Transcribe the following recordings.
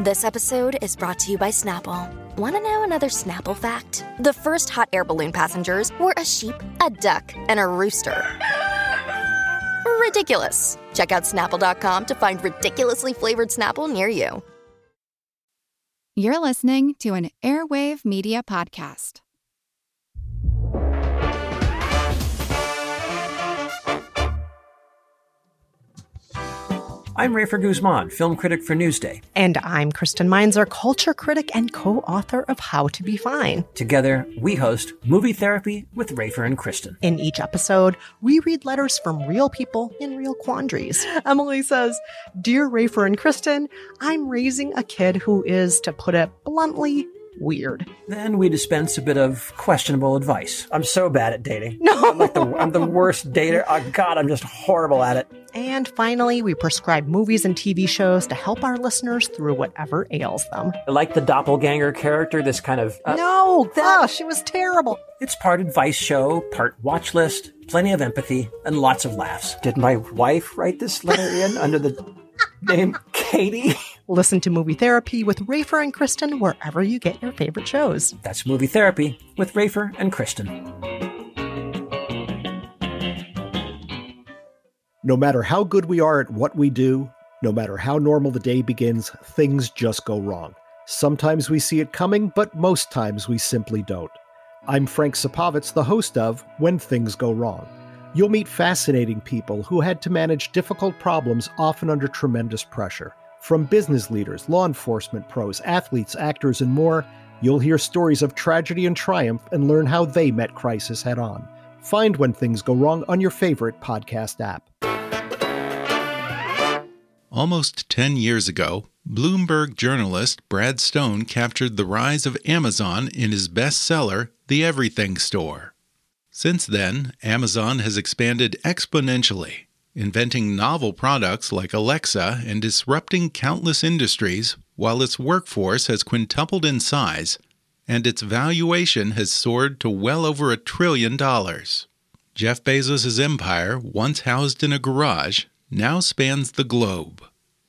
This episode is brought to you by Snapple. Want to know another Snapple fact? The first hot air balloon passengers were a sheep, a duck, and a rooster. Ridiculous. Check out snapple.com to find ridiculously flavored Snapple near you. You're listening to an Airwave Media Podcast. I'm Rafer Guzman, film critic for Newsday. And I'm Kristen Meinzer, culture critic and co author of How to Be Fine. Together, we host Movie Therapy with Rafer and Kristen. In each episode, we read letters from real people in real quandaries. Emily says, Dear Rafer and Kristen, I'm raising a kid who is, to put it bluntly, weird. Then we dispense a bit of questionable advice. I'm so bad at dating. No. I'm, like the, I'm the worst dater. Oh, God, I'm just horrible at it. And finally, we prescribe movies and TV shows to help our listeners through whatever ails them. I like the doppelganger character, this kind of. Uh, no, gosh, it was terrible. It's part advice show, part watch list, plenty of empathy, and lots of laughs. Did my wife write this letter in under the name Katie? Listen to Movie Therapy with Rafer and Kristen wherever you get your favorite shows. That's Movie Therapy with Rafer and Kristen. No matter how good we are at what we do, no matter how normal the day begins, things just go wrong. Sometimes we see it coming, but most times we simply don't. I'm Frank Supovitz, the host of When Things Go Wrong. You'll meet fascinating people who had to manage difficult problems, often under tremendous pressure. From business leaders, law enforcement pros, athletes, actors, and more, you'll hear stories of tragedy and triumph and learn how they met crisis head on. Find When Things Go Wrong on your favorite podcast app. Almost 10 years ago, Bloomberg journalist Brad Stone captured the rise of Amazon in his bestseller, The Everything Store. Since then, Amazon has expanded exponentially, inventing novel products like Alexa and disrupting countless industries, while its workforce has quintupled in size and its valuation has soared to well over a trillion dollars. Jeff Bezos' empire, once housed in a garage, now spans the globe.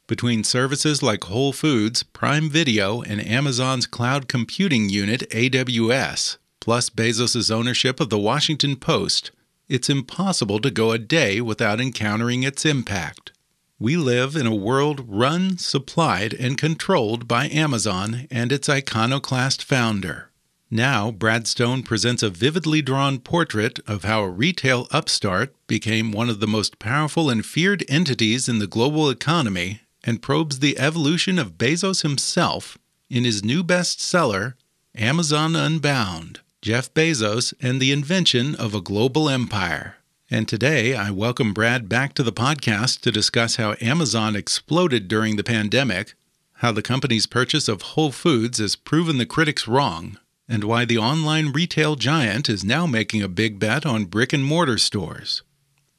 Between services like Whole Foods, Prime Video, and Amazon's cloud computing unit, AWS, plus Bezos' ownership of the Washington Post, it's impossible to go a day without encountering its impact. We live in a world run, supplied, and controlled by Amazon and its iconoclast founder. Now, Brad Stone presents a vividly drawn portrait of how a retail upstart became one of the most powerful and feared entities in the global economy and probes the evolution of Bezos himself in his new bestseller, Amazon Unbound Jeff Bezos and the Invention of a Global Empire. And today, I welcome Brad back to the podcast to discuss how Amazon exploded during the pandemic, how the company's purchase of Whole Foods has proven the critics wrong, and why the online retail giant is now making a big bet on brick and mortar stores.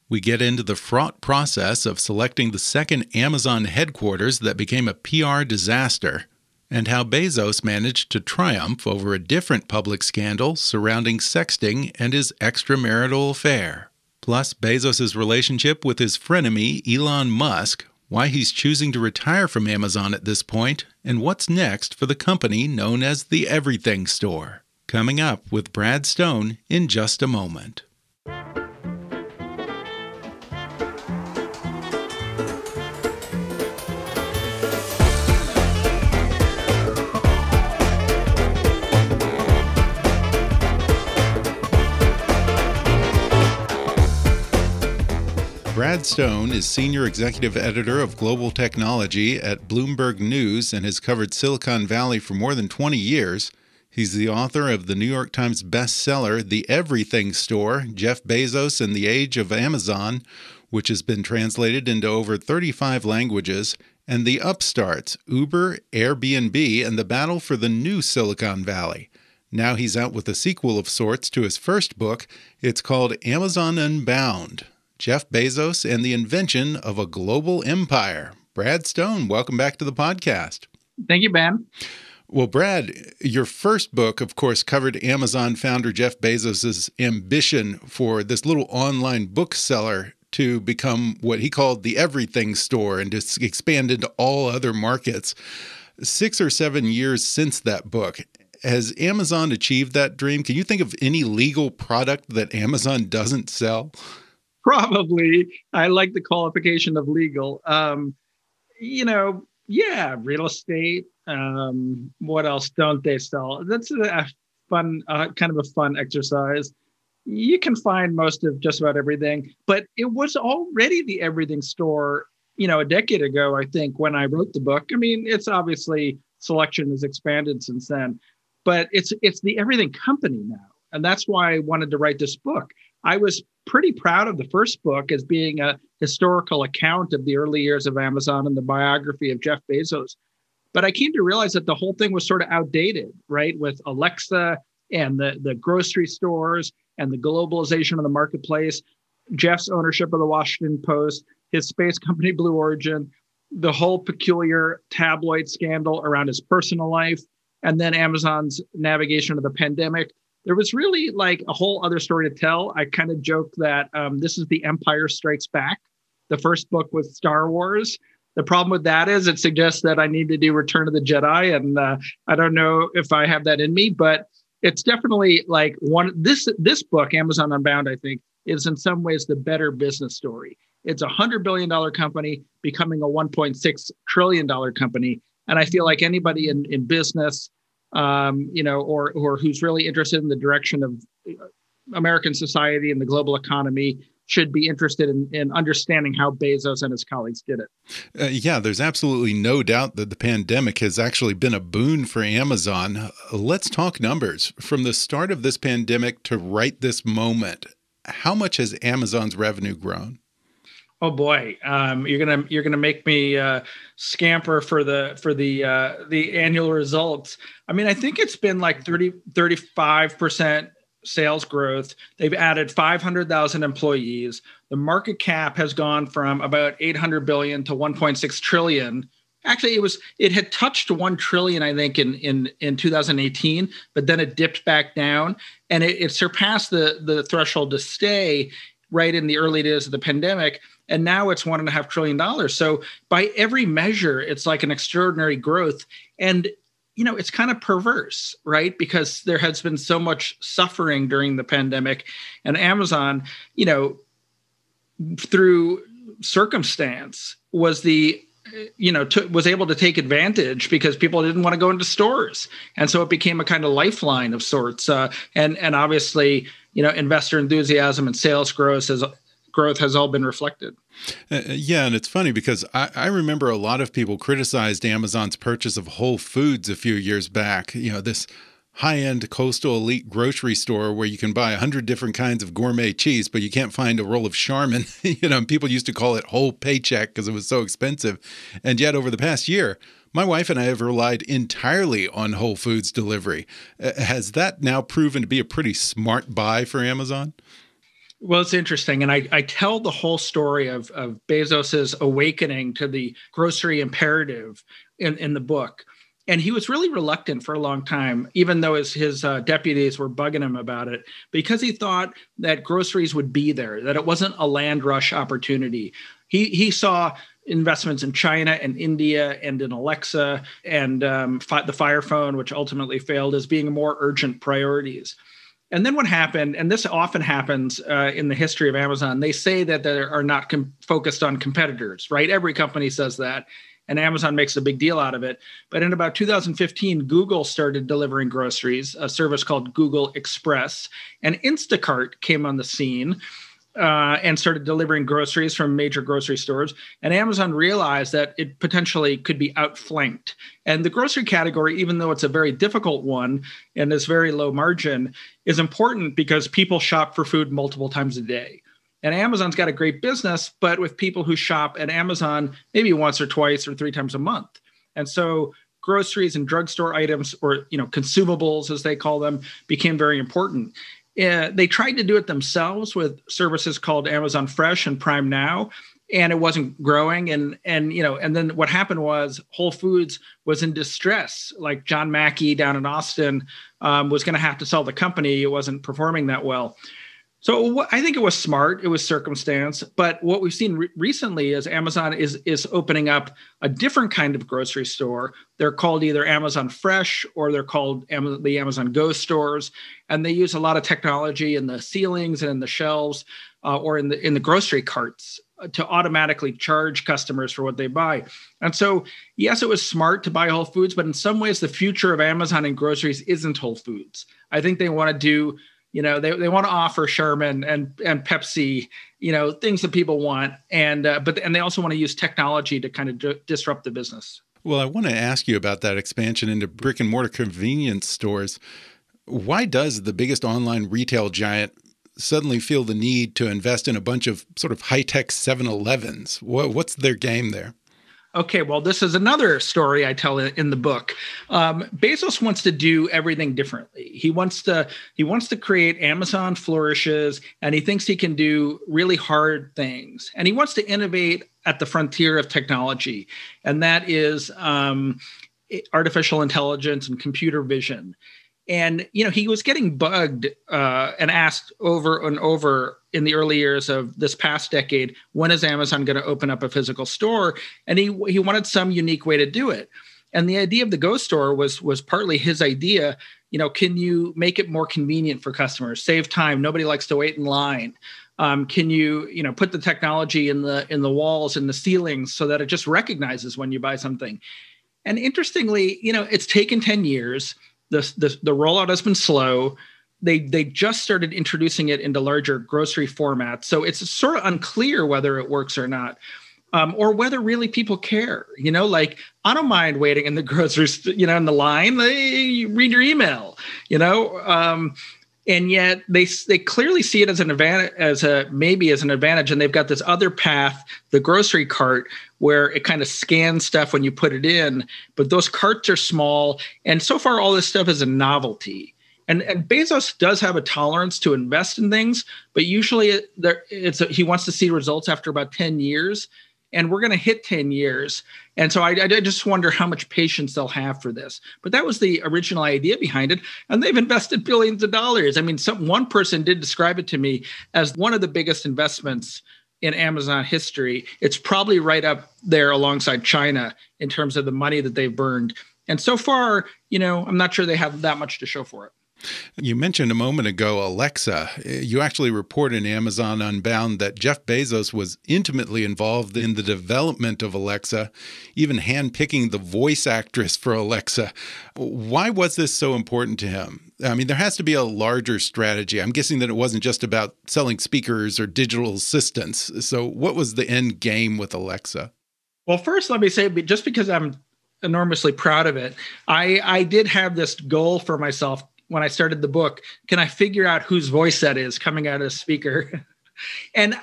We get into the fraught process of selecting the second Amazon headquarters that became a PR disaster, and how Bezos managed to triumph over a different public scandal surrounding sexting and his extramarital affair. Plus, Bezos' relationship with his frenemy Elon Musk, why he's choosing to retire from Amazon at this point, and what's next for the company known as the Everything Store. Coming up with Brad Stone in just a moment. Brad Stone is Senior Executive Editor of Global Technology at Bloomberg News and has covered Silicon Valley for more than 20 years. He's the author of the New York Times bestseller, The Everything Store Jeff Bezos and the Age of Amazon, which has been translated into over 35 languages, and The Upstarts Uber, Airbnb, and the Battle for the New Silicon Valley. Now he's out with a sequel of sorts to his first book. It's called Amazon Unbound Jeff Bezos and the Invention of a Global Empire. Brad Stone, welcome back to the podcast. Thank you, Ben. Well, Brad, your first book, of course, covered Amazon founder Jeff Bezos' ambition for this little online bookseller to become what he called the everything store and to expand into all other markets. Six or seven years since that book, has Amazon achieved that dream? Can you think of any legal product that Amazon doesn't sell? Probably. I like the qualification of legal. Um, you know, yeah, real estate. Um, what else don't they sell? That's a fun, uh, kind of a fun exercise. You can find most of just about everything, but it was already the everything store, you know, a decade ago, I think, when I wrote the book. I mean, it's obviously selection has expanded since then, but it's it's the everything company now. And that's why I wanted to write this book. I was pretty proud of the first book as being a historical account of the early years of Amazon and the biography of Jeff Bezos. But I came to realize that the whole thing was sort of outdated, right? With Alexa and the, the grocery stores and the globalization of the marketplace, Jeff's ownership of the Washington Post, his space company Blue Origin, the whole peculiar tabloid scandal around his personal life, and then Amazon's navigation of the pandemic there was really like a whole other story to tell. I kind of joke that um, this is the Empire Strikes Back, the first book with Star Wars. The problem with that is it suggests that I need to do Return of the Jedi, and uh, I don't know if I have that in me, but it's definitely like one. This this book, Amazon Unbound, I think, is in some ways the better business story. It's a hundred billion dollar company becoming a 1.6 trillion dollar company, and I feel like anybody in in business um, you know, or or who's really interested in the direction of American society and the global economy should be interested in, in understanding how Bezos and his colleagues did it. Uh, yeah, there's absolutely no doubt that the pandemic has actually been a boon for Amazon. Uh, let's talk numbers. From the start of this pandemic to right this moment, how much has Amazon's revenue grown? Oh boy, um, you're gonna you're gonna make me uh, scamper for the for the uh, the annual results. I mean, I think it's been like 30 35 percent sales growth. They've added 500,000 employees. The market cap has gone from about 800 billion to 1.6 trillion. Actually, it was it had touched 1 trillion, I think, in in in 2018, but then it dipped back down and it, it surpassed the the threshold to stay right in the early days of the pandemic and now it's one and a half trillion dollars. So by every measure, it's like an extraordinary growth. And you know, it's kind of perverse, right? Because there has been so much suffering during the pandemic, and Amazon, you know, through circumstance was the you know was able to take advantage because people didn't want to go into stores and so it became a kind of lifeline of sorts uh, and and obviously you know investor enthusiasm and sales growth has growth has all been reflected. Uh, uh, yeah, and it's funny because I, I, remember a lot of people criticized Amazon's purchase of Whole Foods a few years back. You know, this high end coastal elite grocery store where you can buy a hundred different kinds of gourmet cheese, but you can't find a roll of Charmin. you know, people used to call it whole paycheck because it was so expensive. And yet, over the past year, my wife and I have relied entirely on Whole Foods delivery. Uh, has that now proven to be a pretty smart buy for Amazon? Well, it's interesting. And I, I tell the whole story of, of Bezos's awakening to the grocery imperative in, in the book. And he was really reluctant for a long time, even though his, his uh, deputies were bugging him about it, because he thought that groceries would be there, that it wasn't a land rush opportunity. He, he saw investments in China and India and in Alexa and um, the Fire Phone, which ultimately failed, as being more urgent priorities. And then what happened, and this often happens uh, in the history of Amazon, they say that they are not com- focused on competitors, right? Every company says that, and Amazon makes a big deal out of it. But in about 2015, Google started delivering groceries, a service called Google Express, and Instacart came on the scene. Uh, and started delivering groceries from major grocery stores. And Amazon realized that it potentially could be outflanked. And the grocery category, even though it's a very difficult one and is very low margin, is important because people shop for food multiple times a day. And Amazon's got a great business, but with people who shop at Amazon maybe once or twice or three times a month. And so groceries and drugstore items or you know consumables as they call them became very important uh, they tried to do it themselves with services called Amazon Fresh and Prime Now, and it wasn't growing. And and you know, and then what happened was Whole Foods was in distress. Like John Mackey down in Austin um, was going to have to sell the company. It wasn't performing that well. So I think it was smart. It was circumstance. But what we've seen re- recently is Amazon is is opening up a different kind of grocery store. They're called either Amazon Fresh or they're called Am- the Amazon Go stores, and they use a lot of technology in the ceilings and in the shelves uh, or in the in the grocery carts uh, to automatically charge customers for what they buy. And so, yes, it was smart to buy Whole Foods, but in some ways, the future of Amazon and groceries isn't Whole Foods. I think they want to do you know, they, they want to offer Charmin and and Pepsi, you know, things that people want, and uh, but and they also want to use technology to kind of d- disrupt the business. Well, I want to ask you about that expansion into brick and mortar convenience stores. Why does the biggest online retail giant suddenly feel the need to invest in a bunch of sort of high tech 7 Elevens? What's their game there? Okay, well, this is another story I tell in the book. Um, Bezos wants to do everything differently. He wants to he wants to create Amazon flourishes, and he thinks he can do really hard things, and he wants to innovate at the frontier of technology, and that is um, artificial intelligence and computer vision and you know he was getting bugged uh, and asked over and over in the early years of this past decade when is amazon going to open up a physical store? And he he wanted some unique way to do it. And the idea of the Go store was was partly his idea you know can you make it more convenient for customers? Save time. Nobody likes to wait in line. Um, can you you know put the technology in the in the walls and the ceilings so that it just recognizes when you buy something? And interestingly you know it's taken 10 years the, the, the rollout has been slow. They they just started introducing it into larger grocery formats, so it's sort of unclear whether it works or not. Um, or whether really people care. You know, like I don't mind waiting in the grocery, you know, in the line. They read your email. You know, um, and yet they they clearly see it as an advantage, as a maybe as an advantage, and they've got this other path, the grocery cart, where it kind of scans stuff when you put it in, but those carts are small, and so far all this stuff is a novelty. And, and Bezos does have a tolerance to invest in things, but usually there, it's a, he wants to see results after about ten years and we're going to hit 10 years. And so I, I, just wonder how much patience they'll have for this. But that was the original idea behind it. And they've invested billions of dollars. I mean, some, one person did describe it to me as one of the biggest investments in Amazon history. It's probably right up there alongside China in terms of the money that they've burned. And so far, you know, I'm not sure they have that much to show for it. You mentioned a moment ago Alexa. You actually report in Amazon Unbound that Jeff Bezos was intimately involved in the development of Alexa, even handpicking the voice actress for Alexa. Why was this so important to him? I mean, there has to be a larger strategy. I'm guessing that it wasn't just about selling speakers or digital assistants. So, what was the end game with Alexa? Well, first, let me say just because I'm enormously proud of it, I, I did have this goal for myself when I started the book, can I figure out whose voice that is coming out of the speaker? and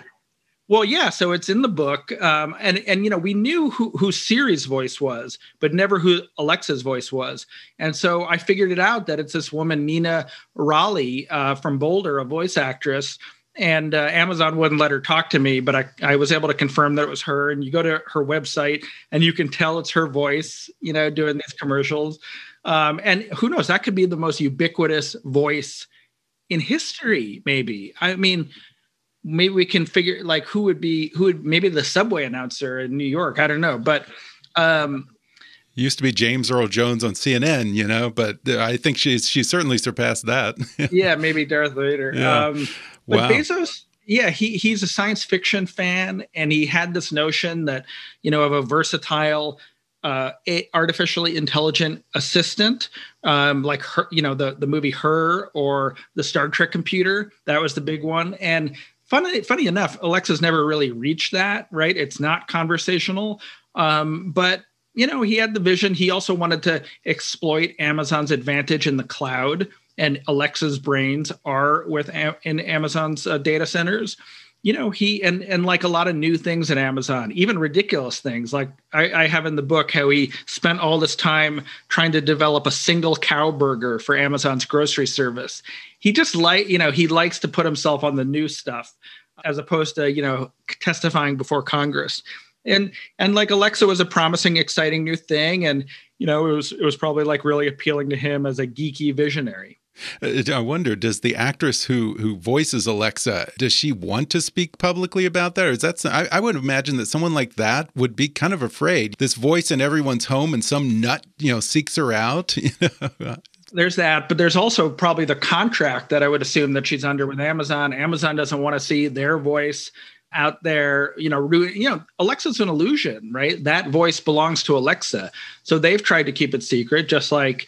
well, yeah, so it's in the book, um, and and you know we knew who who Siri's voice was, but never who Alexa's voice was, and so I figured it out that it's this woman Nina Rolle uh, from Boulder, a voice actress, and uh, Amazon wouldn't let her talk to me, but I, I was able to confirm that it was her. And you go to her website and you can tell it's her voice, you know, doing these commercials. Um, and who knows, that could be the most ubiquitous voice in history, maybe. I mean, maybe we can figure like who would be who would maybe the subway announcer in New York. I don't know, but um, used to be James Earl Jones on CNN, you know, but I think she's she's certainly surpassed that. yeah, maybe Darth Vader. Yeah. Um, but wow. Bezos, yeah, he he's a science fiction fan, and he had this notion that you know of a versatile uh, artificially intelligent assistant, um, like her, you know, the the movie Her or the Star Trek computer. That was the big one. And funny, funny enough, Alexa's never really reached that, right? It's not conversational. Um, but you know, he had the vision. He also wanted to exploit Amazon's advantage in the cloud, and Alexa's brains are with in Amazon's uh, data centers. You know, he and and like a lot of new things at Amazon, even ridiculous things. Like I, I have in the book how he spent all this time trying to develop a single cow burger for Amazon's grocery service. He just like you know he likes to put himself on the new stuff as opposed to you know testifying before Congress and and like alexa was a promising exciting new thing and you know it was it was probably like really appealing to him as a geeky visionary Uh, I wonder, does the actress who who voices Alexa does she want to speak publicly about that? Or is that I, I would imagine that someone like that would be kind of afraid. This voice in everyone's home, and some nut you know seeks her out. there's that, but there's also probably the contract that I would assume that she's under with Amazon. Amazon doesn't want to see their voice out there, you know, you know, Alexa's an illusion, right? That voice belongs to Alexa. So they've tried to keep it secret, just like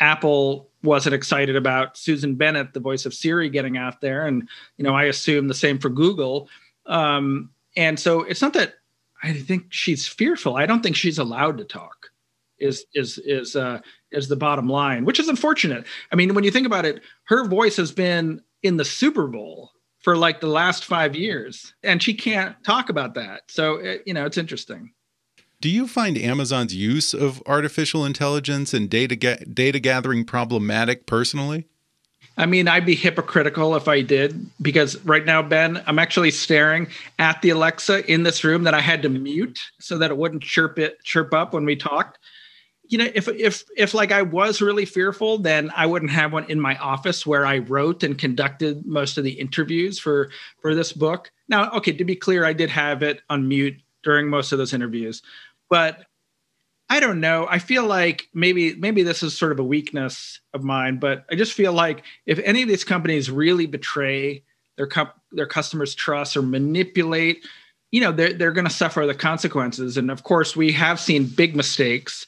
Apple wasn't excited about Susan Bennett, the voice of Siri, getting out there. And, you know, I assume the same for Google. Um, and so it's not that I think she's fearful. I don't think she's allowed to talk. Is is is uh, is the bottom line, which is unfortunate. I mean, when you think about it, her voice has been in the Super Bowl for like the last five years, and she can't talk about that. So it, you know, it's interesting. Do you find Amazon's use of artificial intelligence and data ga data gathering problematic personally? I mean, I'd be hypocritical if I did because right now, Ben, I'm actually staring at the Alexa in this room that I had to mute so that it wouldn't chirp it chirp up when we talked. You know if if if like i was really fearful then i wouldn't have one in my office where i wrote and conducted most of the interviews for for this book. Now okay to be clear i did have it on mute during most of those interviews but i don't know. I feel like maybe maybe this is sort of a weakness of mine but i just feel like if any of these companies really betray their their customers trust or manipulate you know they're, they're going to suffer the consequences. And of course we have seen big mistakes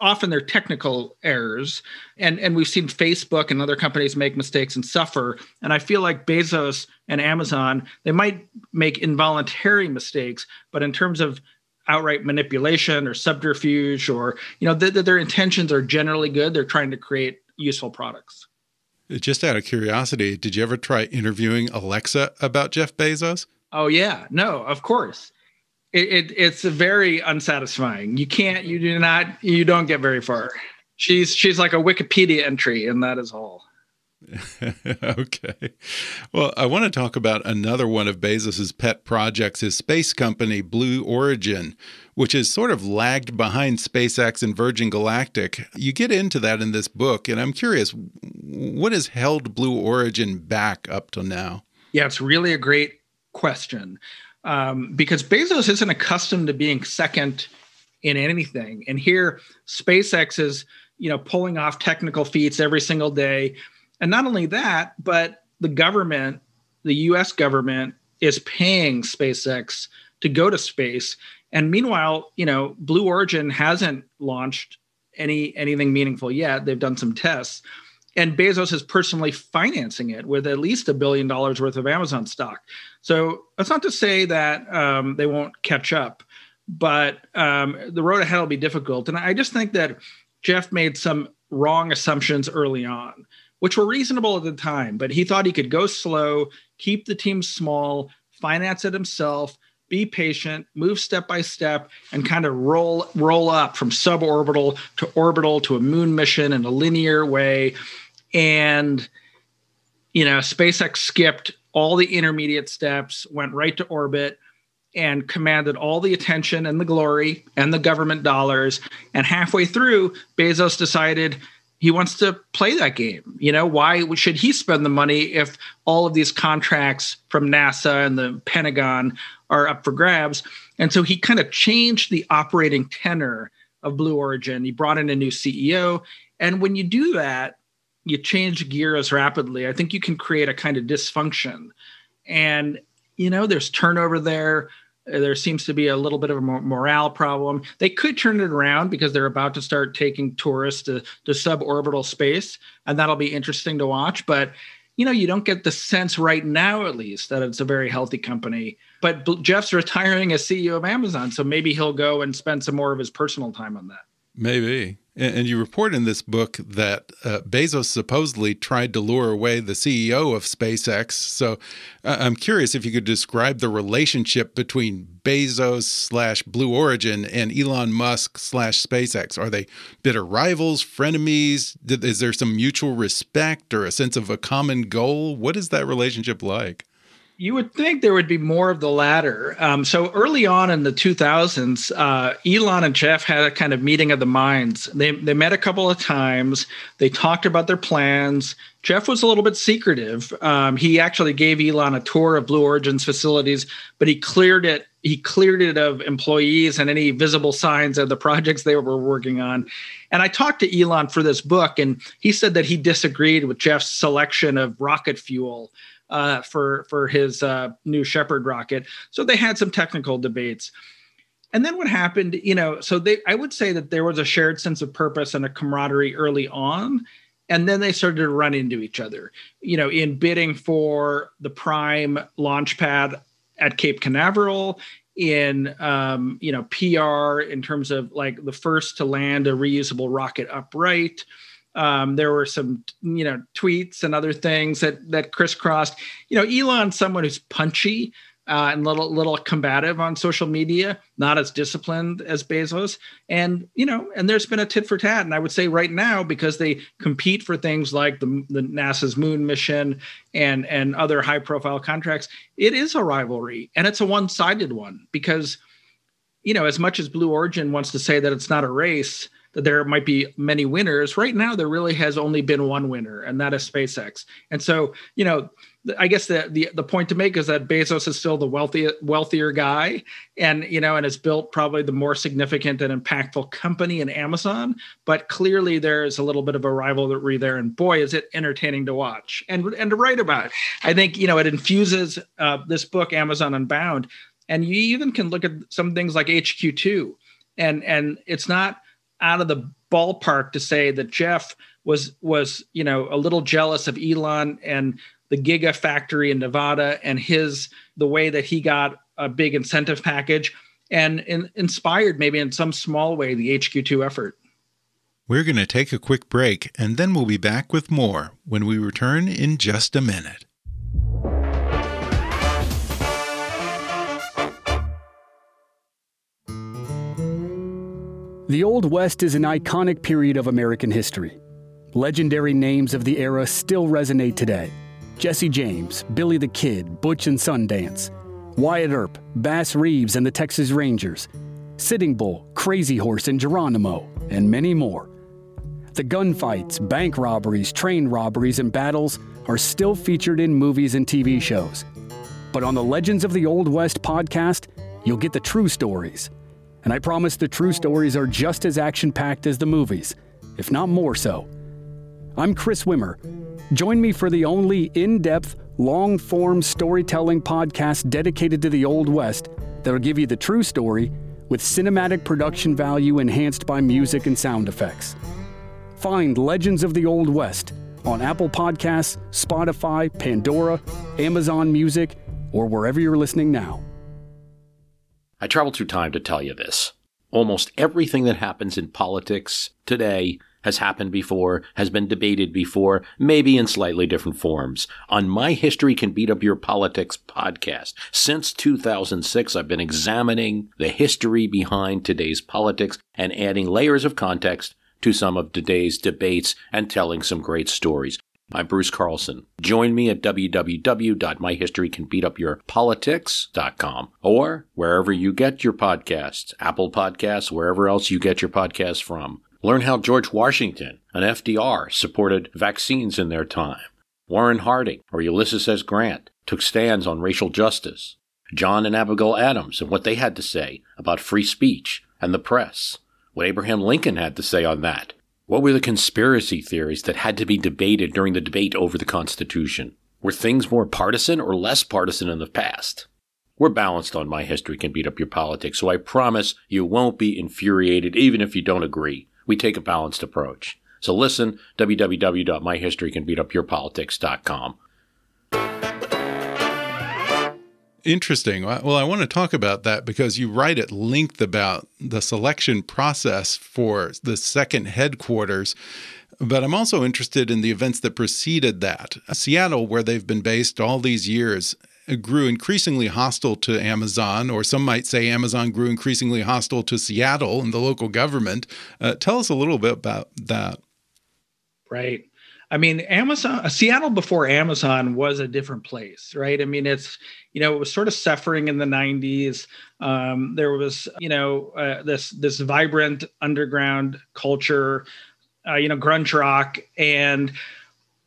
often they're technical errors. And and we've seen facebook and other companies make mistakes and suffer. And i feel like bezos and amazon they might make involuntary mistakes but in terms of outright manipulation or subterfuge or you know th- th- their intentions are generally good they're trying to create useful products just out of curiosity did you ever try interviewing alexa about jeff bezos oh yeah no of course it, it, it's very unsatisfying. You can't, you do not, you don't get very far. She's she's like a Wikipedia entry, and that is all. okay. Well, I want to talk about another one of Bezos's pet projects, his space company, Blue Origin, which is sort of lagged behind SpaceX and Virgin Galactic. You get into that in this book, and I'm curious, what has held Blue Origin back up till now? Yeah, it's really a great question um, because Bezos isn't accustomed to being second in anything. And here, SpaceX is, you know, pulling off technical feats every single day. And not only that, but the government, the US government, is paying SpaceX to go to space. And meanwhile, you know, Blue Origin hasn't launched any anything meaningful yet. They've done some tests. And Bezos is personally financing it with at least a billion dollars worth of Amazon stock. So that's not to say that um, they won't catch up, but um, the road ahead will be difficult. And I just think that Jeff made some wrong assumptions early on, which were reasonable at the time, but he thought he could go slow, keep the team small, finance it himself, be patient, move step by step, and kind of roll roll up from suborbital to orbital to a moon mission in a linear way. And you know, SpaceX skipped all the intermediate steps, went right to orbit, and commanded all the attention and the glory and the government dollars. And halfway through, Bezos decided he wants to play that game. You know, why should he spend the money if all of these contracts from NASA and the Pentagon are up for grabs? And so he kind of changed the operating tenor of Blue Origin. He brought in a new CEO. And when you do that, you change gears rapidly, I think you can create a kind of dysfunction. And, you know, there's turnover there. There seems to be a little bit of a morale problem. They could turn it around because they're about to start taking tourists to, to suborbital space, and that'll be interesting to watch. But, you know, you don't get the sense right now, at least, that it's a very healthy company. But Jeff's retiring as CEO of Amazon, so maybe he'll go and spend some more of his personal time on that. Maybe. And you report in this book that uh, Bezos supposedly tried to lure away the CEO of SpaceX. So uh, I'm curious if you could describe the relationship between Bezos slash Blue Origin and Elon Musk slash SpaceX. Are they bitter rivals, frenemies? Is there some mutual respect or a sense of a common goal? What is that relationship like? You would think there would be more of the latter. Um, so early on in the 2000s, uh, Elon and Jeff had a kind of meeting of the minds. They they met a couple of times. They talked about their plans. Jeff was a little bit secretive. Um, he actually gave Elon a tour of Blue Origin's facilities, but he cleared it. He cleared it of employees and any visible signs of the projects they were working on. And I talked to Elon for this book, and he said that he disagreed with Jeff's selection of rocket fuel uh, for for his uh, new Shepard rocket. So they had some technical debates. And then what happened, you know, so they I would say that there was a shared sense of purpose and a camaraderie early on. And then they started to run into each other, you know, in bidding for the prime launch pad at Cape Canaveral, in um, you know PR in terms of like the first to land a reusable rocket upright. Um, there were some, you know, tweets and other things that that crisscrossed. You know, Elon's someone who's punchy uh, and little little combative on social media, not as disciplined as Bezos. And you know, and there's been a tit for tat. And I would say right now, because they compete for things like the, the NASA's moon mission and and other high profile contracts, it is a rivalry, and it's a one sided one because, you know, as much as Blue Origin wants to say that it's not a race that there might be many winners. Right now, there really has only been one winner, and that is SpaceX. And so, you know, I guess the, the the point to make is that Bezos is still the wealthy wealthier guy, and you know, and has built probably the more significant and impactful company in Amazon. But clearly, there's a little bit of a rivalry there, and boy, is it entertaining to watch and and to write about. I think you know it infuses uh, this book, Amazon Unbound, and you even can look at some things like HQ two, and and it's not out of the ballpark to say that Jeff was was you know a little jealous of Elon and the Giga factory in Nevada and his the way that he got a big incentive package and in, inspired maybe in some small way the HQ2 effort. We're going to take a quick break and then we'll be back with more when we return in just a minute. The Old West is an iconic period of American history. Legendary names of the era still resonate today. Jesse James, Billy the Kid, Butch and Sundance, Wyatt Earp, Bass Reeves and the Texas Rangers, Sitting Bull, Crazy Horse and Geronimo, and many more. The gunfights, bank robberies, train robberies, and battles are still featured in movies and TV shows. But on the Legends of the Old West podcast, you'll get the true stories and I promise the true stories are just as action packed as the movies, if not more so. I'm Chris Wimmer. Join me for the only in depth, long form storytelling podcast dedicated to the Old West that'll give you the true story with cinematic production value enhanced by music and sound effects. Find Legends of the Old West on Apple Podcasts, Spotify, Pandora, Amazon Music, or wherever you're listening now. I traveled through time to tell you this. Almost everything that happens in politics today has happened before, has been debated before, maybe in slightly different forms. On My History Can Beat Up Your Politics podcast, since 2006, I've been examining the history behind today's politics and adding layers of context to some of today's debates and telling some great stories. I'm Bruce Carlson. Join me at www.myhistorycanbeatupyourpolitics.com or wherever you get your podcasts, Apple Podcasts, wherever else you get your podcasts from. Learn how George Washington and FDR supported vaccines in their time. Warren Harding or Ulysses S. Grant took stands on racial justice. John and Abigail Adams and what they had to say about free speech and the press. What Abraham Lincoln had to say on that what were the conspiracy theories that had to be debated during the debate over the Constitution? Were things more partisan or less partisan in the past? We're balanced on My History Can Beat Up Your Politics, so I promise you won't be infuriated even if you don't agree. We take a balanced approach. So listen, www.myhistorycanbeatupyourpolitics.com. Interesting. Well, I want to talk about that because you write at length about the selection process for the second headquarters. But I'm also interested in the events that preceded that. Seattle, where they've been based all these years, grew increasingly hostile to Amazon, or some might say Amazon grew increasingly hostile to Seattle and the local government. Uh, tell us a little bit about that. Right. I mean, Amazon, Seattle before Amazon was a different place, right? I mean, it's, you know, it was sort of suffering in the 90s. Um, there was, you know, uh, this this vibrant underground culture, uh, you know, grunge rock, and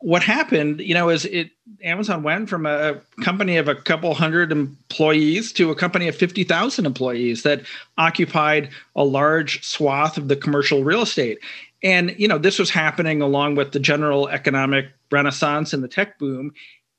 what happened, you know, is it Amazon went from a company of a couple hundred employees to a company of 50,000 employees that occupied a large swath of the commercial real estate. And you know, this was happening along with the general economic renaissance and the tech boom.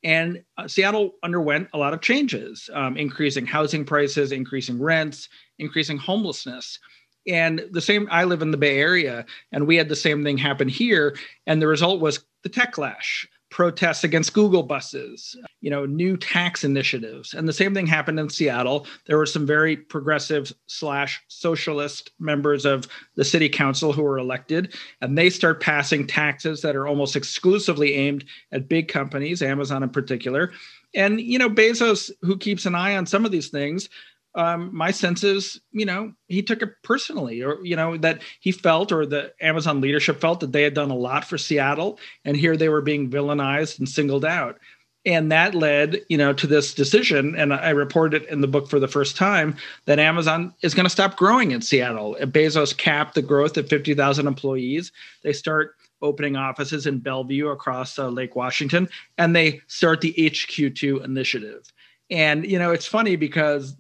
And uh, Seattle underwent a lot of changes, um, increasing housing prices, increasing rents, increasing homelessness. And the same, I live in the Bay Area, and we had the same thing happen here. And the result was the tech techlash protests against Google buses, you know, new tax initiatives. And the same thing happened in Seattle. There were some very progressive slash socialist members of the city council who were elected, and they start passing taxes that are almost exclusively aimed at big companies, Amazon in particular. And, you know, Bezos, who keeps an eye on some of these things, um, my sense is, you know, he took it personally, or you know, that he felt, or the Amazon leadership felt that they had done a lot for Seattle, and here they were being villainized and singled out, and that led, you know, to this decision. And I reported it in the book for the first time that Amazon is going to stop growing in Seattle. Bezos capped the growth at fifty thousand employees. They start opening offices in Bellevue across uh, Lake Washington, and they start the HQ2 initiative. And you know, it's funny because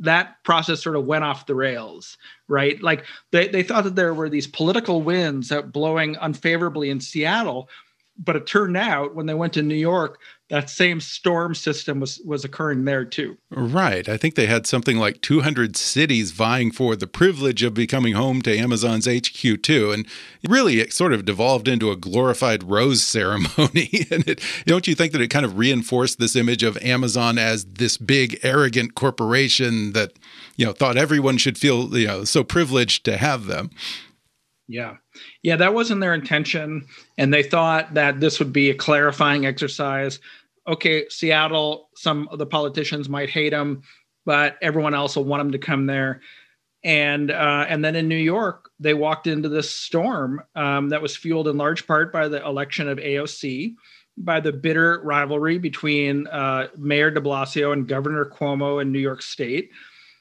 that process sort of went off the rails, right? Like they, they thought that there were these political winds blowing unfavorably in Seattle, but it turned out when they went to New York, that same storm system was was occurring there too. Right. I think they had something like 200 cities vying for the privilege of becoming home to Amazon's HQ2 and really it sort of devolved into a glorified rose ceremony. and it, don't you think that it kind of reinforced this image of Amazon as this big arrogant corporation that you know thought everyone should feel you know so privileged to have them? Yeah. Yeah, that wasn't their intention. And they thought that this would be a clarifying exercise. Okay, Seattle, some of the politicians might hate them, but everyone else will want them to come there. And uh, and then in New York, they walked into this storm um, that was fueled in large part by the election of AOC, by the bitter rivalry between uh, Mayor De Blasio and Governor Cuomo in New York State,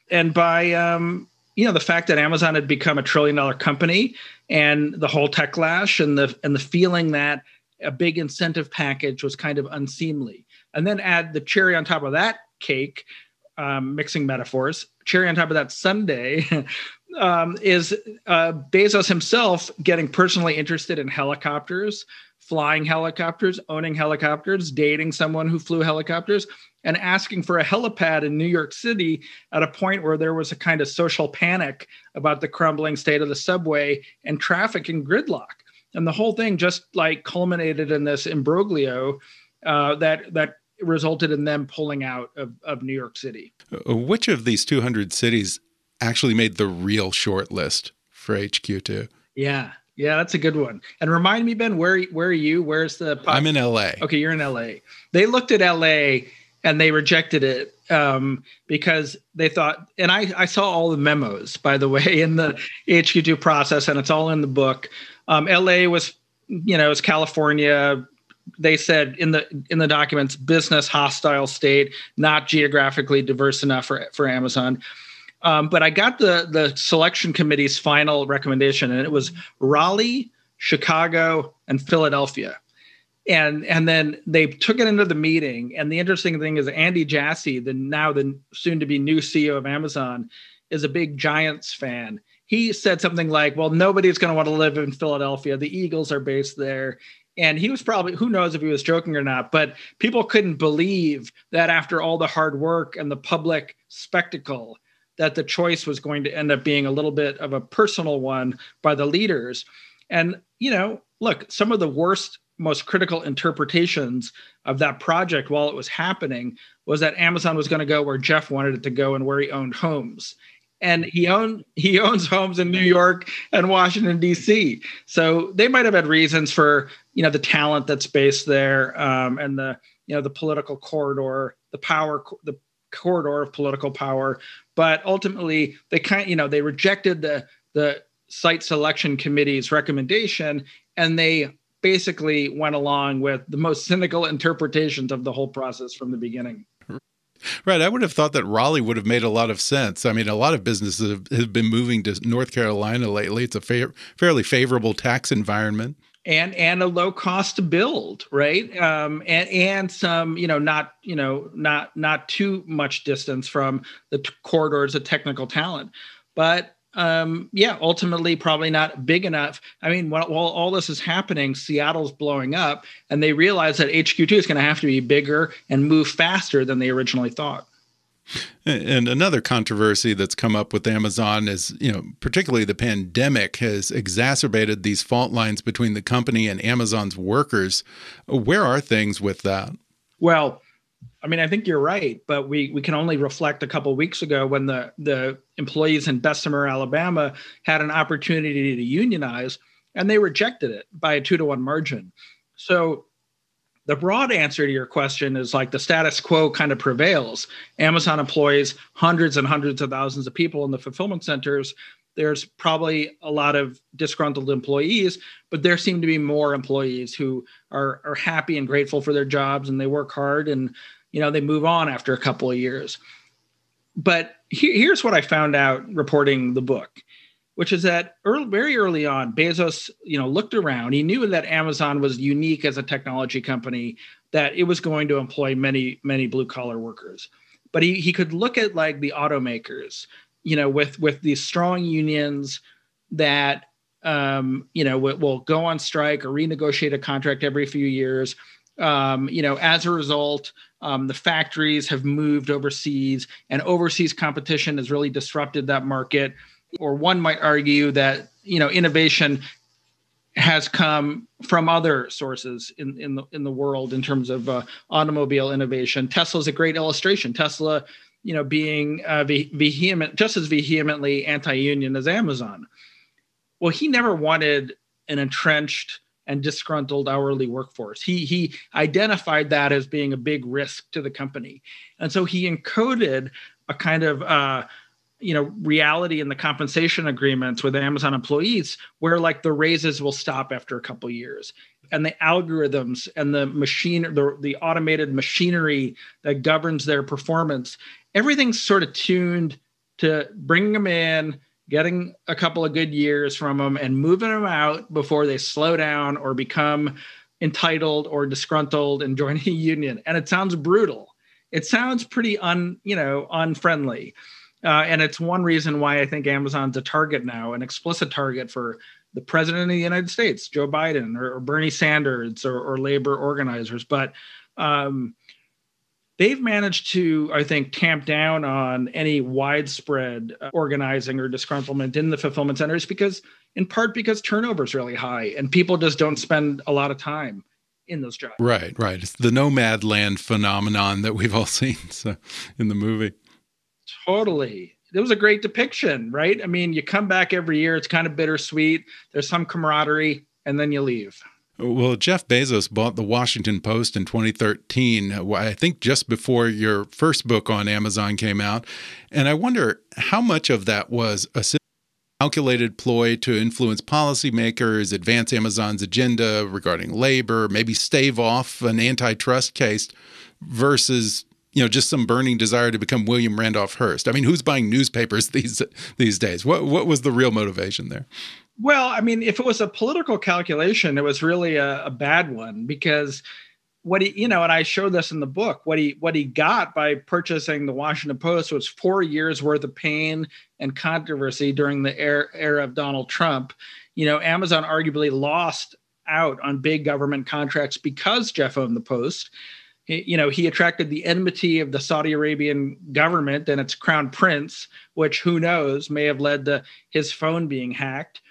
and by um, you know the fact that Amazon had become a trillion dollar company and the whole techlash and the and the feeling that a big incentive package was kind of unseemly. And then add the cherry on top of that cake, um, mixing metaphors. Cherry on top of that sundae um, is uh, Bezos himself getting personally interested in helicopters, flying helicopters, owning helicopters, dating someone who flew helicopters, and asking for a helipad in New York City at a point where there was a kind of social panic about the crumbling state of the subway and traffic and gridlock. And the whole thing just like culminated in this imbroglio uh, that that resulted in them pulling out of, of New York City. Uh, which of these 200 cities actually made the real short list for HQ2? Yeah, yeah, that's a good one. And remind me, Ben, where where are you? Where's the? I'm in LA. Okay, you're in LA. They looked at LA and they rejected it um, because they thought. And I I saw all the memos, by the way, in the HQ2 process, and it's all in the book. Um, LA was, you know, it's California. They said in the in the documents, business hostile state, not geographically diverse enough for for Amazon. Um, but I got the the selection committee's final recommendation, and it was Raleigh, Chicago, and Philadelphia. And and then they took it into the meeting. And the interesting thing is Andy Jassy, the now the soon to be new CEO of Amazon, is a big Giants fan. He said something like, "Well, nobody's going to want to live in Philadelphia. The Eagles are based there." And he was probably, who knows if he was joking or not, but people couldn't believe that after all the hard work and the public spectacle, that the choice was going to end up being a little bit of a personal one by the leaders. And, you know, look, some of the worst most critical interpretations of that project while it was happening was that Amazon was going to go where Jeff wanted it to go and where he owned homes. And he owned he owns homes in New York and Washington D.C. So they might have had reasons for you know the talent that's based there um, and the you know the political corridor, the power, the corridor of political power. But ultimately, they kind you know they rejected the the site selection committee's recommendation and they basically went along with the most cynical interpretations of the whole process from the beginning. Right. I would have thought that Raleigh would have made a lot of sense. I mean, a lot of businesses have, been moving to North Carolina lately. It's a fa fairly favorable tax environment. And and a low cost to build, right? Um, and and some, you know, not you know, not not too much distance from the corridors of technical talent, but um, yeah, ultimately probably not big enough. I mean, while, while, all this is happening, Seattle's blowing up, and they realize that HQ2 is going to have to be bigger and move faster than they originally thought. And another controversy that's come up with Amazon is, you know, particularly the pandemic has exacerbated these fault lines between the company and Amazon's workers. Where are things with that? Well, I mean, I think you're right, but we we can only reflect a couple weeks ago when the the employees in Bessemer, Alabama, had an opportunity to unionize, and they rejected it by a two to one margin. So, the broad answer to your question is like the status quo kind of prevails. Amazon employs hundreds and hundreds of thousands of people in the fulfillment centers. There's probably a lot of disgruntled employees, but there seem to be more employees who are are happy and grateful for their jobs and they work hard and you know they move on after a couple of years but he, here's what i found out reporting the book which is that early, very early on bezos you know looked around. He knew that amazon was unique as a technology company that it was going to employ many many blue collar workers. But he, he could look at like the automakers you know with with these strong unions that um, you know will, will go on strike or renegotiate a contract every few years. Um, you know as a result um, the factories have moved overseas, and overseas competition has really disrupted that market. Or one might argue that you know innovation has come from other sources in, in the in the world in terms of uh, automobile innovation. Tesla is a great illustration. Tesla, you know, being uh, vehement, just as vehemently anti-union as Amazon. Well, he never wanted an entrenched and disgruntled hourly workforce. He he identified that as being a big risk to the company, and so he encoded a kind of uh, you know reality in the compensation agreements with Amazon employees, where like the raises will stop after a couple years, and the algorithms and the machine the, the automated machinery that governs their performance, everything's sort of tuned to bring them in getting a couple of good years from them and moving them out before they slow down or become entitled or disgruntled and join a union. And it sounds brutal. It sounds pretty un, you know, unfriendly. Uh, and it's one reason why I think Amazon's a target now, an explicit target for the president of the United States, Joe Biden, or, or Bernie Sanders, or, or, labor organizers. But um, they've managed to, I think, tamp down on any widespread uh, organizing or disgruntlement in the fulfillment centers because, in part, because turnover is really high and people just don't spend a lot of time in those jobs. Right, right. It's the Nomadland phenomenon that we've all seen so, in the movie. Totally. It was a great depiction, right? I mean, you come back every year, it's kind of bittersweet. There's some camaraderie, and then you leave. Well, Jeff Bezos bought the Washington Post in 2013, I think just before your first book on Amazon came out. And I wonder how much of that was a calculated ploy to influence policymakers, advance Amazon's agenda regarding labor, maybe stave off an antitrust case versus you know just some burning desire to become William Randolph Hearst. I mean, who's buying newspapers these these days? What what was the real motivation there? Well, I mean, if it was a political calculation, it was really a, a bad one because what he, you know, and I showed this in the book. What he what he got by purchasing the Washington Post was four years worth of pain and controversy during the era of Donald Trump. You know, Amazon arguably lost out on big government contracts because Jeff owned the Post. You know, he attracted the enmity of the Saudi Arabian government and its crown prince, which who knows may have led to his phone being hacked.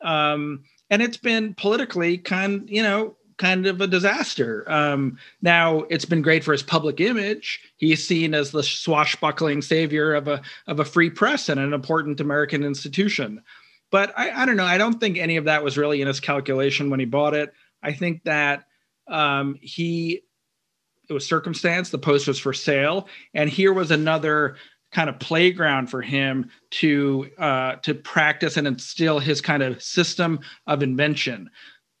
Um, and it's been politically kind, you know, kind of a disaster. Um, now it's been great for his public image. He's seen as the swashbuckling savior of a of a free press and an important American institution. But I, I don't know. I don't think any of that was really in his calculation when he bought it. I think that um, he it was circumstance. The post was for sale, and here was another kind of playground for him to uh, to practice and instill his kind of system of invention.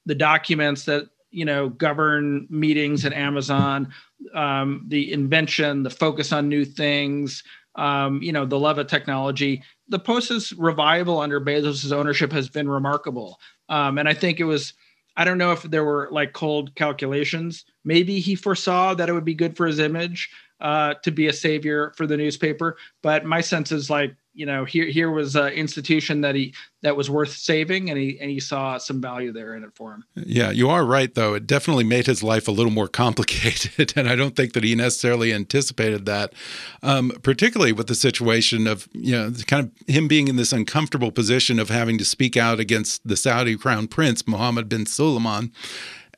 The documents that you know govern meetings at Amazon, um, the invention, the focus on new things, um, you know, the love of technology. The Post's revival under Bezos' ownership has been remarkable, um, and I think it was. I don't know if there were like cold calculations. Maybe he foresaw that it would be good for his image uh, to be a savior for the newspaper. But my sense is like, you know, here here was an institution that he that was worth saving, and he and he saw some value there in it for him. Yeah, you are right though. It definitely made his life a little more complicated, and I don't think that he necessarily anticipated that. Um, particularly with the situation of you know, kind of him being in this uncomfortable position of having to speak out against the Saudi crown prince Mohammed bin Salman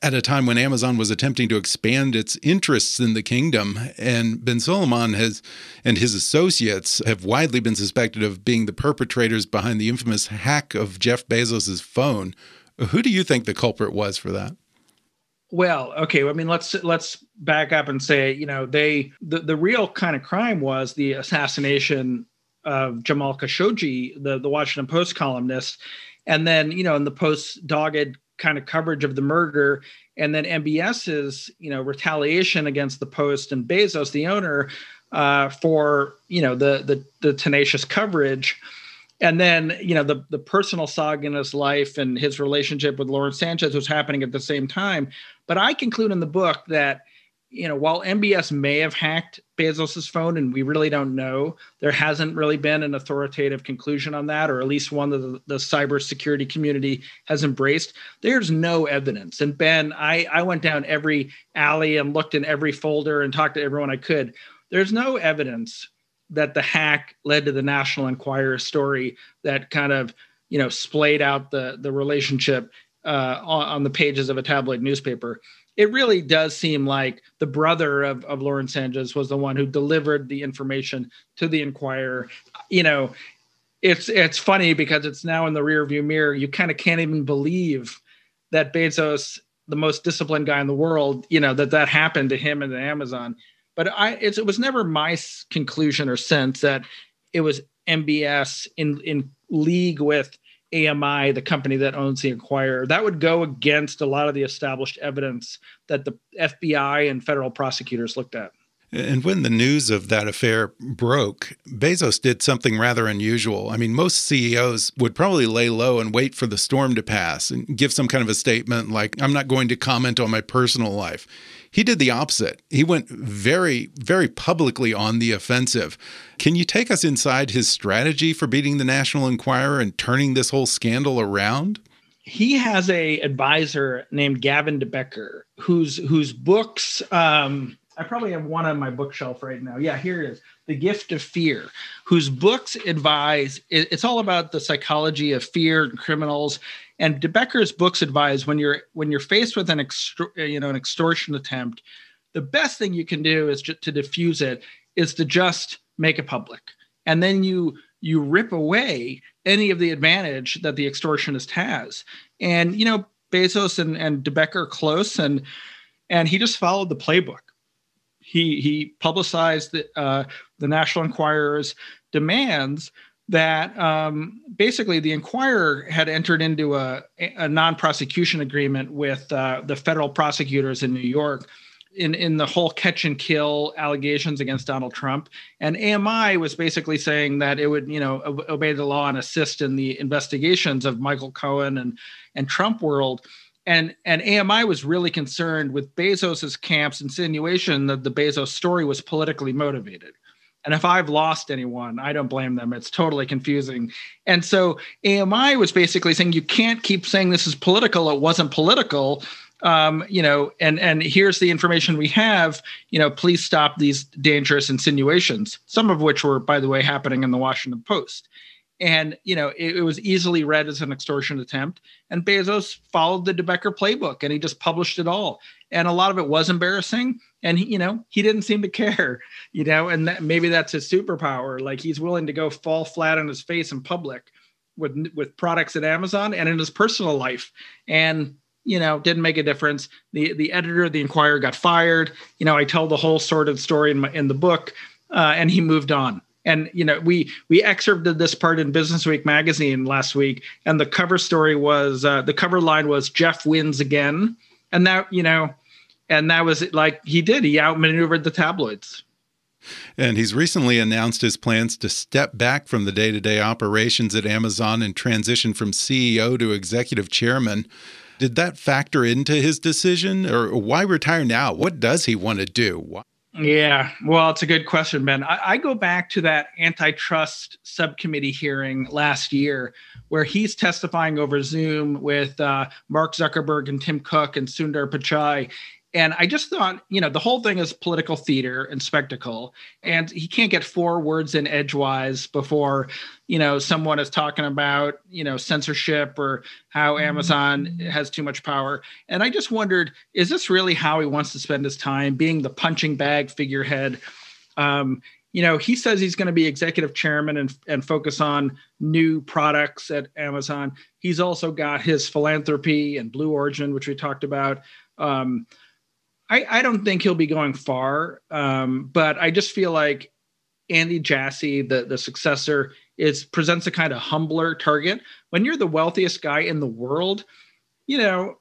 at a time when Amazon was attempting to expand its interests in the kingdom. And bin Salman has and his associates have widely been suspected of being the perpetrators behind the infamous hack of Jeff Bezos's phone. Who do you think the culprit was for that? Well, okay. I mean, let's let's back up and say, you know, they the, the real kind of crime was the assassination of Jamal Khashoggi, the the Washington Post columnist, and then you know, in the Post dogged kind of coverage of the murder and then MBS's you know retaliation against the Post and Bezos, the owner, uh, for you know the, the the tenacious coverage, and then you know the the personal saga in his life and his relationship with Lauren Sanchez was happening at the same time. But I conclude in the book that you know, while MBS may have hacked Bezos's phone, and we really don't know, there hasn't really been an authoritative conclusion on that, or at least one that the, the cybersecurity community has embraced. There's no evidence. And Ben, I, I went down every alley and looked in every folder and talked to everyone I could. There's no evidence that the hack led to the National Enquirer story that kind of, you know, splayed out the the relationship uh, on, on the pages of a tabloid newspaper it really does seem like the brother of, of Lauren Sanchez was the one who delivered the information to the Enquirer. You know, it's it's funny because it's now in the rearview mirror. You kind of can't even believe that Bezos, the most disciplined guy in the world, you know, that that happened to him and the Amazon. But I, it was never my conclusion or sense that it was MBS in in league with AMI, the company that owns the Enquirer. That would go against a lot of the established evidence that the FBI and federal prosecutors looked at. And when the news of that affair broke, Bezos did something rather unusual. I mean, most CEOs would probably lay low and wait for the storm to pass and give some kind of a statement like, I'm not going to comment on my personal life. He did the opposite. He went very, very publicly on the offensive. Can you take us inside his strategy for beating the National Enquirer and turning this whole scandal around? He has a advisor named Gavin de Becker, whose whose books um, I probably have one on my bookshelf right now. Yeah, here it is. The Gift of Fear, whose books advise it's all about the psychology of fear and criminals. And De Becker's books advise when you're when you're faced with an extor- you know an extortion attempt, the best thing you can do is to diffuse it is to just make it public. And then you you rip away any of the advantage that the extortionist has. And you know, Bezos and, and De Becker close and and he just followed the playbook he he publicized the, uh, the National Enquirer's demands that um, basically the Enquirer had entered into a, a non-prosecution agreement with uh, the federal prosecutors in New York in in the whole catch and kill allegations against Donald Trump, and AMI was basically saying that it would you know obey the law and assist in the investigations of Michael Cohen and and Trump world and and AMI was really concerned with Bezos's camp's insinuation that the Bezos story was politically motivated. And if I've lost anyone, I don't blame them. It's totally confusing. And so AMI was basically saying you can't keep saying this is political. It wasn't political. Um, you know, and and here's the information we have. You know, please stop these dangerous insinuations. Some of which were, by the way, happening in the Washington Post. And you know it, it, was easily read as an extortion attempt. And bezos followed the De Becker playbook and he just published it all. And a lot of it was embarrassing. And he you know he didn't seem to care you know and that, maybe that's his superpower. Like he's willing to go fall flat on his face in public with with products at amazon and in his personal life. And you know didn't make a difference. The the editor of the Enquirer got fired. You know i tell the whole sordid story in my in the book uh, and he moved on and you know we we excerpted this part in Businessweek magazine last week and the cover story was uh, the cover line was jeff wins again and that you know and that was like he did he outmaneuvered the tabloids and he's recently announced his plans to step back from the day to day operations at Amazon and transition from CEO to executive chairman. Did that factor into his decision, or why retire now? What does he want to do? Yeah, well, it's a good question, Ben. I, I, go back to that antitrust subcommittee hearing last year where he's testifying over Zoom with uh, Mark Zuckerberg and Tim Cook and Sundar Pichai and I just thought, you know, the whole thing is political theater and spectacle. And he can't get four words in edgewise before, you know, someone is talking about, you know, censorship or how mm-hmm. Amazon has too much power. And I just wondered, is this really how he wants to spend his time being the punching bag figurehead? Um, you know, he says he's going to be executive chairman and, and focus on new products at Amazon. He's also got his philanthropy and Blue Origin, which we talked about. Um, I, I don't think he'll be going far, um, but I just feel like Andy Jassy, the the successor, is presents a kind of humbler target. When you're the wealthiest guy in the world, you know,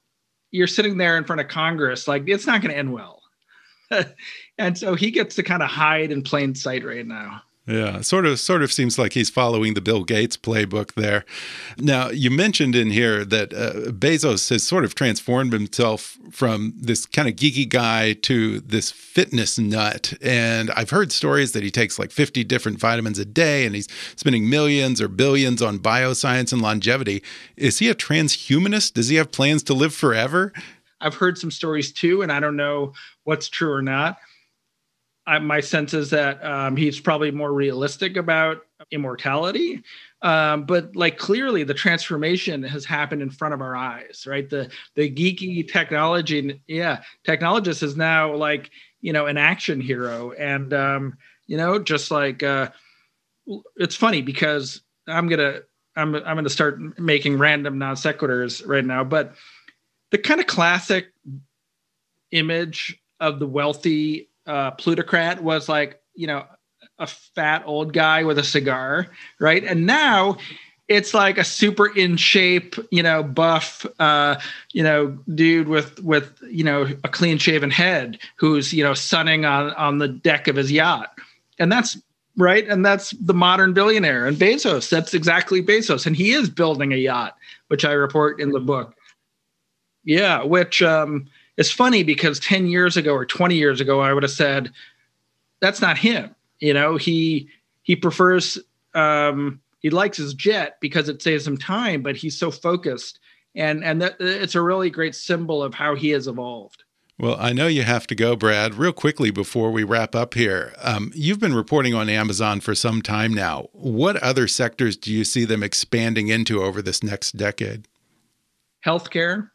you're sitting there in front of Congress, like it's not going to end well. and so he gets to kind of hide in plain sight right now. Yeah, sort of sort of seems like he's following the Bill Gates playbook there. Now, you mentioned in here that uh, Bezos has sort of transformed himself from this kind of geeky guy to this fitness nut. And I've heard stories that he takes like 50 different vitamins a day and he's spending millions or billions on bioscience and longevity. Is he a transhumanist? Does he have plans to live forever? I've heard some stories too, and I don't know what's true or not. I, my sense is that um, he's probably more realistic about immortality. Um, but like clearly the transformation has happened in front of our eyes, right? The the geeky technology, yeah, technologist is now like you know an action hero, and um, you know just like uh, it's funny because I'm gonna I'm I'm gonna start making random non sequiturs right now, but the kind of classic image of the wealthy uh, plutocrat was like, you know, a fat old guy with a cigar, right? And now it's like a super in shape, you know, buff, uh, you know, dude with with you know a clean shaven head who's you know sunning on on the deck of his yacht, and that's right, and that's the modern billionaire. And Bezos, that's exactly Bezos, and he is building a yacht, which I report in the book. Yeah, which um, it's funny because 10 years ago or 20 years ago, I would have said, that's not him. You know, he he prefers um, he likes his jet because it saves him time, but he's so focused. And and that, it's a really great symbol of how he has evolved. Well, I know you have to go, Brad. Real quickly before we wrap up here, um, you've been reporting on Amazon for some time now. What other sectors do you see them expanding into over this next decade? Healthcare,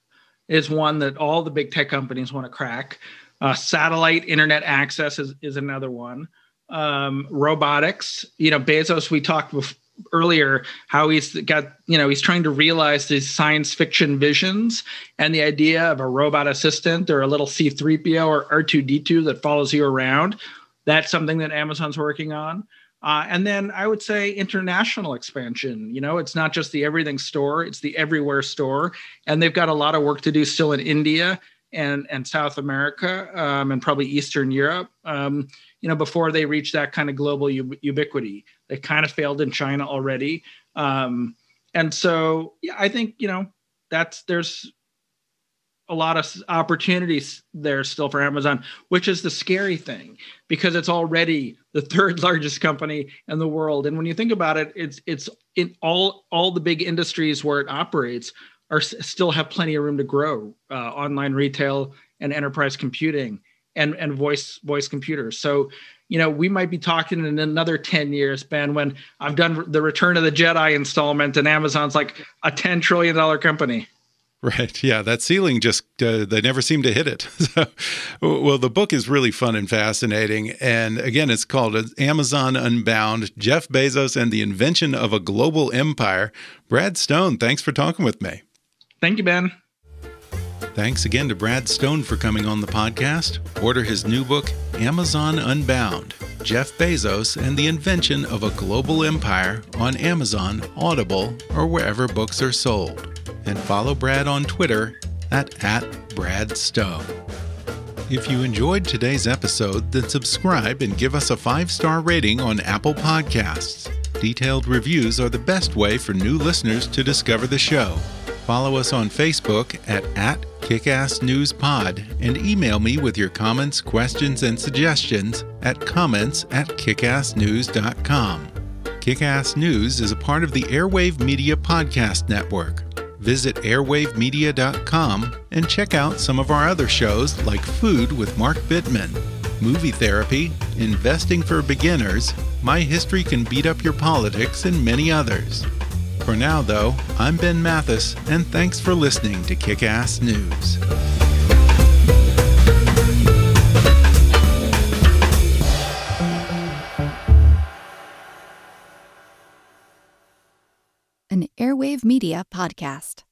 is one that all the big tech companies want to crack. Uh, satellite internet access is, is another one. Um, robotics, you know, Bezos, we talked before, earlier how he's got you know he's trying to realize these science fiction visions and the idea of a robot assistant or a little C-3PO or R2-D2 that follows you around that's something that amazon's working on uh, and then I would say international expansion. You know, it's not just the everything store, it's the everywhere store. And they've got a lot of work to do still in India and, and South America um, and probably Eastern Europe, um, you know, before they reach that kind of global ubiquity. They kind of failed in China already. Um, and so, yeah, I think, you know, that's there's a lot of opportunities there still for Amazon, which is the scary thing because it's already the third largest company in the world. And when you think about it, it's it's in all all the big industries where it operates are still have plenty of room to grow. Uh, online retail and enterprise computing, and and voice voice computers. So you know, we might be talking in another 10 years, Ben, when I've done the Return of the Jedi installment and Amazon's like a $10 trillion company. Right. Yeah. That ceiling just, uh, they never seem to hit it. so, well, the book is really fun and fascinating. And again, it's called Amazon Unbound Jeff Bezos and the Invention of a Global Empire. Brad Stone, thanks for talking with me. Thank you, Ben. Thanks again to Brad Stone for coming on the podcast. Order his new book, Amazon Unbound Jeff Bezos and the Invention of a Global Empire on Amazon, Audible, or wherever books are sold and follow Brad on Twitter at, at @bradstone. If you enjoyed today's episode, then subscribe and give us a five star rating on Apple Podcasts. Detailed reviews are the best way for new listeners to discover the show. Follow us on Facebook at, at KickassNewsPod and email me with your comments, questions, and suggestions at comments at kickassnews.com. Kickass News is a part of the Airwave Media Podcast Network visit airwavemedia.com and check out some of our other shows like Food with Mark Bittman, Movie Therapy, Investing for Beginners, My History Can Beat Up Your Politics, and many others. For now, though, I'm Ben Mathis, and thanks for listening to Kick Ass News. Airwave Media Podcast.